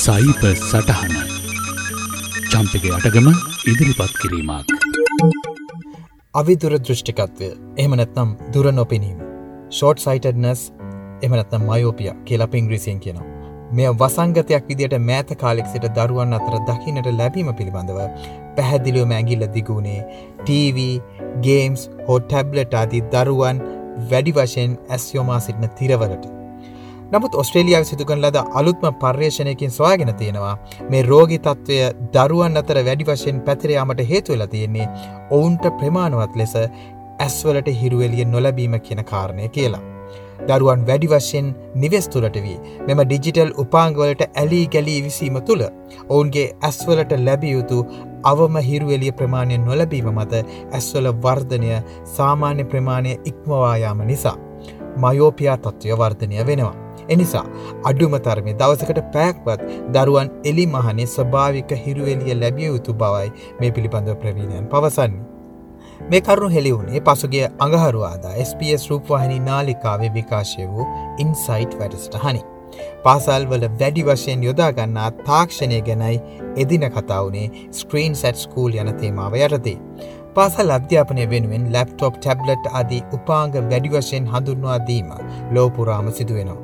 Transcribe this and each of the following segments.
සයිප සටහන. චම්පක අටගම ඉදිරිපත් කිරීමක්. අවිදුර දෘෂ්ටිකත්වය එහම නැත්නම් දුර නොපෙනීම. ෂෝට් සයිටඩනස් එමනත්නම් මයෝපිය කියලා පිංග්‍රීසියෙන් කියනවා. මෙය වසංගතයක් විදිට මෑත කාලෙක් සිට දරුවන් අතර දකිනට ලැබීම පිළිබඳව පැහැදිලිව මැගිල්ල දිගුණේ TV ගේම්ස් හෝ ටැබ්ලට අදී දරුවන් වැඩි වශයෙන් ඇස් යොමා සිටින තිරවලට. නමුත් ඔස්ට්‍රේලියාව සිදුකන් ලද අලුත්ම පර්යේෂණයකින් සොයාගෙන තියෙනවා මේ රෝගි තත්ත්වය දරුවන් අතර වැඩි වශයෙන් පැතිරයාමට හේතුවෙලා තියෙන්නේ ඔවුන්ට ප්‍රමාණවත් ලෙස ඇස්වලට හිරුවලිය නොලැබීම කියන කාරණය කියලා. දරුවන් වැඩි වශයෙන් නිවෙස් තුළට වී මෙම ඩිජිටල් උපාංගවලට ඇලී ගැලී විසීම තුළ ඔවුන්ගේ ඇස්වලට ලැබියයුතු අවම හිරුවෙලිය ප්‍රමාණය නොලැබීම මත ඇස්වල වර්ධනය සාමාන්‍ය ප්‍රමාණය ඉක්මවායාම නිසා. මයෝපියා තත්ත්වය වර්ධනය වෙනවා. එනිසා අඩුම තරමේ දවසකට පැක්වත් දරුවන් එලි මහනේ ස්භාවික හිරුවෙලිය ලැබිය යුතු බවයි මේ පිළිබඳව ප්‍රවීණයන් පවසන්නේ. මේ කරුණු හෙළිවුණේ පසුගේ අඟහරුවාදා SBS රූපවාහිනි නාලිකාවේ විකාශය වූ ඉන්සයිට් වැඩස්ට හනි. පාසල් වල වැඩි වශයෙන් යොදාගන්නා තාක්ෂණය ගැනයි එදින කතාවනේ ස්ක්‍රීන් සැට් ස්කූල් යන තේමාව යටතේ. පාසල් අධ්‍යාපනය වෙනුවෙන් ලැප්ටොප් ටැබ්ලට් අදී උපාංග වැඩි වශයෙන් හඳුන්වාදීම ලෝපුරාම සිදුවෙනවා.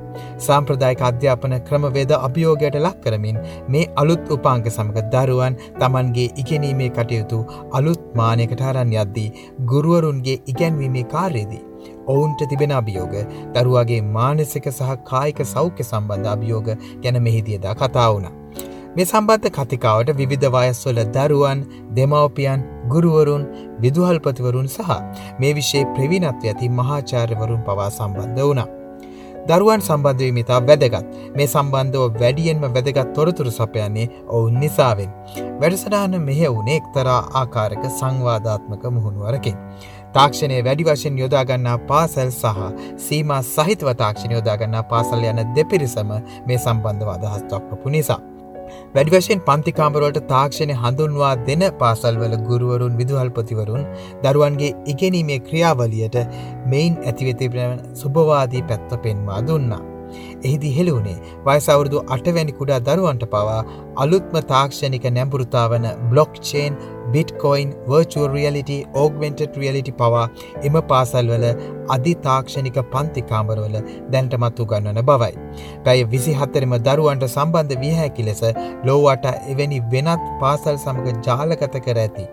සාම්ප්‍රදායික අධ්‍යාපන ක්‍රමවේද අභියෝගයට ලක් කරමින් මේ අලුත් උපාංග සමඟ දරුවන් තමන්ගේ ඉගෙනීමේ කටයුතු අලුත් මානයකට අරන් යද්දී ගුරුවරුන්ගේ ඉගැන්වීමේ කාර්යේදී. ඔවුන්ට තිබෙන අභියෝග දරුවගේ මානසික සහ කායික සෞඛ්‍ය සම්බන්ධ අභියෝග ගැන මෙහිදියදා කතා වුණ. මේ සම්බන්ධ කතිකාවට විවිධ වයස්වල දරුවන් දෙමවපියන් ගුරුවරුන් විදුහල්පතිවරුන් සහ මේ විශේ ප්‍රවිණත්ව ඇති මහාචාර්යවරුන් පවා සම්බන්ධ වුණා. දරුවන් සම්බන්ධව මිතා වැදගත් මේ සම්බන්ධව වැඩියෙන්ම වැදගත් තොරතුරු සපයන්නේ ඔවුන් නිසාවෙන්. වැඩසටාන මෙහ වුණේ එක්තරා ආකාරක සංවාධාත්මක මුහුණුවරකින්. තාක්ෂණය වැඩි වශයෙන් යොදාගන්නා පාසැල් සහ සීම සහිතව තාක්ෂණ යොදාගන්නා පාසල් යන දෙපිරිසම මේ සම්බන්ධව අදහස් දක්වපු නිසා. වැඩි වශයෙන් පන්තිකාමරවලට තාක්ෂණය හඳුන්වා දෙන පාසල්වල ගුරුවරුන් විදුහල්පතිවරුන් දරුවන්ගේ ඉගෙනීමේ ක්‍රියාවලියට මෙයින් ඇතිවෙතිබෙන සුභවාදී පැත්ත පෙන්වා දුන්නා. එහිදි හෙළුණේ වයසවුරුදු අටවැනි කුඩා දරුවන්ට පවා අලුත්ම තාක්ෂණික නැඹුරුතාවන blockchain bitcoin virtual reality augmented reality පවා එම පාසල්වල අධි තාක්ෂණික පන්තිකාමරවල දැන්ටමත් උගන්වන බවයි. පැය විසිහත්තරම දරුවන්ට සම්බන්ධ වියහැකි ලෙස ලෝවට එවැනි වෙනත් පාසල් සමඟ ජාලකත කර ඇති.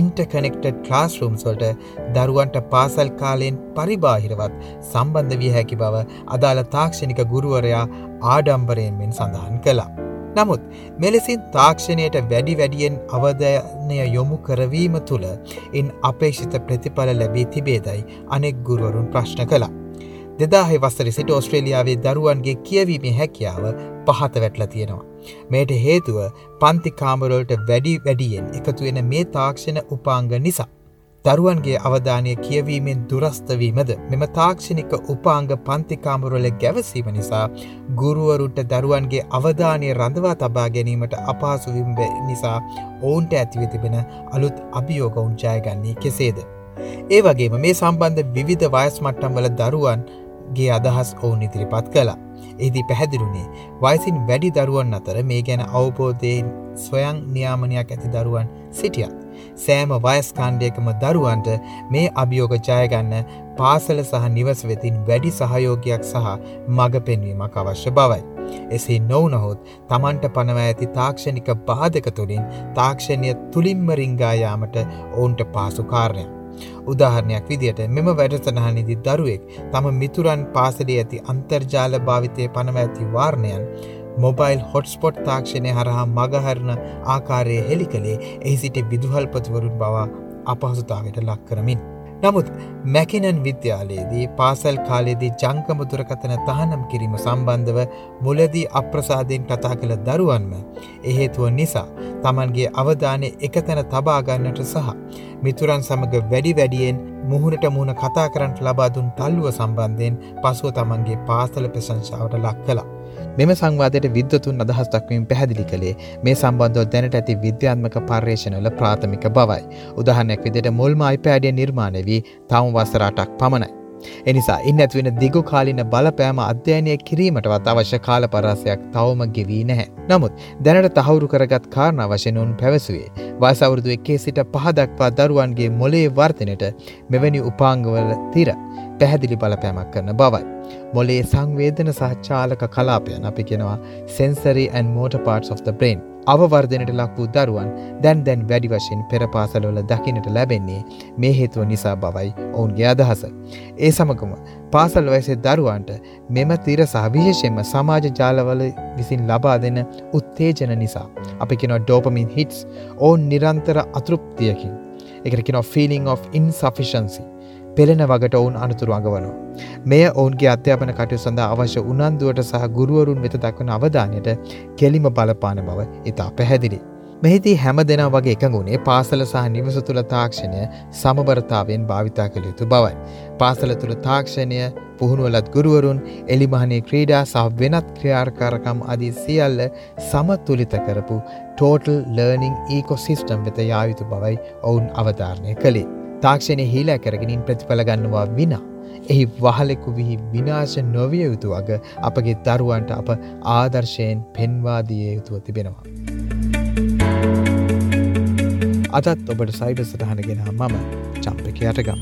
ඉන්ටකනෙක්ටඩ් ක්ලාස්රූම්ස් වලට දරුවන්ට පාසල් කාලයෙන් පරිබාහිරවත් සම්බන්ධ විය හැකි බව අදාළ තාක්ෂණික ගුරුවරයා ආඩම්බරයෙන්මෙන් සඳහන් කළා. නමුත් මෙලෙසින් තාක්ෂණයට වැඩි වැඩියෙන් අවධයනය යොමු කරවීම තුළ ඉන් අපේක්ෂිත ප්‍රතිඵල ලැබී තිබේදයි අනෙක් ගුරුවරුන් ප්‍රශ්න කලා. දෙදාහි වස්සරි සිට ඔස්ට්‍රේලියාවේ දරුවන්ගේ කියවීමේ හැකියාව පහත වැටල තියෙනවා. මේට හේතුව පන්තිකාමරවලට වැඩි වැඩියෙන් එකතු වෙන මේ තාක්ෂණ උපාංග නිසා. දරුවන්ගේ අවධානය කියවීමෙන් දුරස්තවීමද මෙම තාක්ෂණික උපාංග පන්තිකාමරවල ගැවසීම නිසා ගුරුවරුන්ට දරුවන්ගේ අවධානය රඳවා තබා ගැනීමට අපහසුවිම්බ නිසා ඔවුන්ට ඇතිව තිබෙන අලුත් අභියෝග උංචායගන්නේ කෙසේද. ඒ වගේම මේ සම්බන්ධ විවිධ වයස් මට්ටම් වල දරුවන් ගේ අදහස් ඔවුන් ඉදිරිපත් කලා. එහිදී පැහැදිරුණේ වයිසින් වැඩි දරුවන් අතර මේ ගැන අවබෝධයෙන් ස්වයං නියාමනයක් ඇති දරුවන් සිටියත්. සෑම වයස්කාණ්ඩයකම දරුවන්ට මේ අභියෝග ජයගන්න පාසල සහ නිවස වෙතින් වැඩි සහයෝගයක් සහ මඟ පෙන්වීමක් අවශ්‍ය බවයි. එසේ නොවනහොත් තමන්ට පනව ඇති තාක්ෂණික බාධක තුළින් තාක්ෂණය තුළින්ම රිංගායාමට ඔවුන්ට පාසු කාරණයක්. උදාහරණයක් විදියට මෙම වැඩසටහනිදි දරුවෙක් තම මිතුරන් පාසලේ ඇති අන්තර්ජාල භාවිතය පනව ඇති වාර්ණයන් මොබයිල් හොට්ස්පොට් තාක්ෂණය හරහා මගහරණ ආකාරය හෙළි කළේ එහි සිට විදුහල්පතිවරුන් බවා අපහසුතාවට ලක් කරමින්. නමුත් මැකිනන් විද්‍යාලයේදී පාසල් කාලයේදී ජංකමුදුරකතන තහනම් කිරීම සම්බන්ධව මුලදී අප්‍රසාදයෙන් කතා කළ දරුවන්ම එහෙතුව නිසා තමන්ගේ අවධානය එකතැන තබාගන්නට සහ මිතුරන් සමඟ වැඩි වැඩියෙන් මුහුණට මුහුණ කතා කරන්නට ලබාදුන් තල්ලුව සම්බන්ධයෙන් පසුව තමන්ගේ පාසල ප්‍රශංසාවට ලක් කලා. මෙම සංවාදයට විද්වතුන් අදහස් දක්වීම පැහැදිලි කළේ මේ සම්බන්ධව දැනට ඇති විද්‍යාත්මක පර්යේෂණවල ප්‍රාථමික බවයි. උදාහරණයක් විදිහට මුල්ම iPad නිර්මාණය වී තවම වසර 8ක් පමණයි. එනිසා ඉන්න ඇත්වෙන දිගු කාලින බලපෑම අධ්‍යයනය කිරීමටවත් අවශ්‍ය කාල පරාසයක් තවම ගෙවී නැහැ. නමුත් දැනට තහවුරු කරගත් කාරණ වශනුන් පැවසුවේ. වාසවුරුදු එකේ සිට පහදක්වා දරුවන්ගේ මොලේ වර්තනයට මෙවැනි උපාංගවල තිර පැහැදිලි බලපෑමක් කරන බවයි. මොලේ සංවේදන සහචාලක කලාපයන් අපි කෙනවා sensory and motor parts of the brain අවවර්ධනයට ලක් වූ දරුවන් දැන් දැන් වැඩි වශයෙන් පෙරපාසලවල දකිනට ලැබෙන්නේ මේ හේතුව නිසා බවයි ඔවුන්ගේ අදහස. ඒ සමගම පාසල් වයසේ දරුවන්ට මෙම තිර සහවිශේෂෙන්ම සමාජ ජාලවල විසින් ලබා දෙන උත්තේජන නිසා. අපි කෙනවා ඩෝපමින් හිටස් ඔවුන් නිරන්තර අතෘප්තියකින්. එකට කෙනවා ෆිලිං of ඉන්සෆිෂන්සි පෙළෙන වගට ඔවුන් අනතුරු අඟවනවා. මෙය ඔවුන්ගේ අධ්‍යාපන කටයු සඳහා අවශ්‍ය උනන්දුවට සහ ගුරුවරුන් වෙත දක්වන අවධානයට කෙලිම බලපාන බව ඉතා පැහැදිලි. මෙහිදී හැම දෙනා වගේ එකගුණේ පාසල සහ නිවස තුළ තාක්ෂණය සමබරතාවෙන් භාවිතා කළ යුතු බවයි. පාසල තුළ තාක්ෂණය පුහුණුවලත් ගුරුවරුන් එලිමහනේ ක්‍රීඩා සහ වෙනත් ක්‍රියාර්කාරකම් අදී සියල්ල සමතුලිත කරපු ටෝටල් ලර්නිං ඒකොසිිස්ටම් වෙත යායුතු බවයි ඔවුන් අවධාරණය කළේ. තාක්ෂණය හීලා කරගෙනින් ප්‍රතිඵල ගන්නවා විනා. එහි වහලෙකු විහි විනාශ නොවිය යුතු අග අපගේ දරුවන්ට අප ආදර්ශයෙන් පෙන්වාදිය යුතුව තිබෙනවා. අදත් ඔබට සයිඩ සටහනගෙන මම චම්පක යටගම්.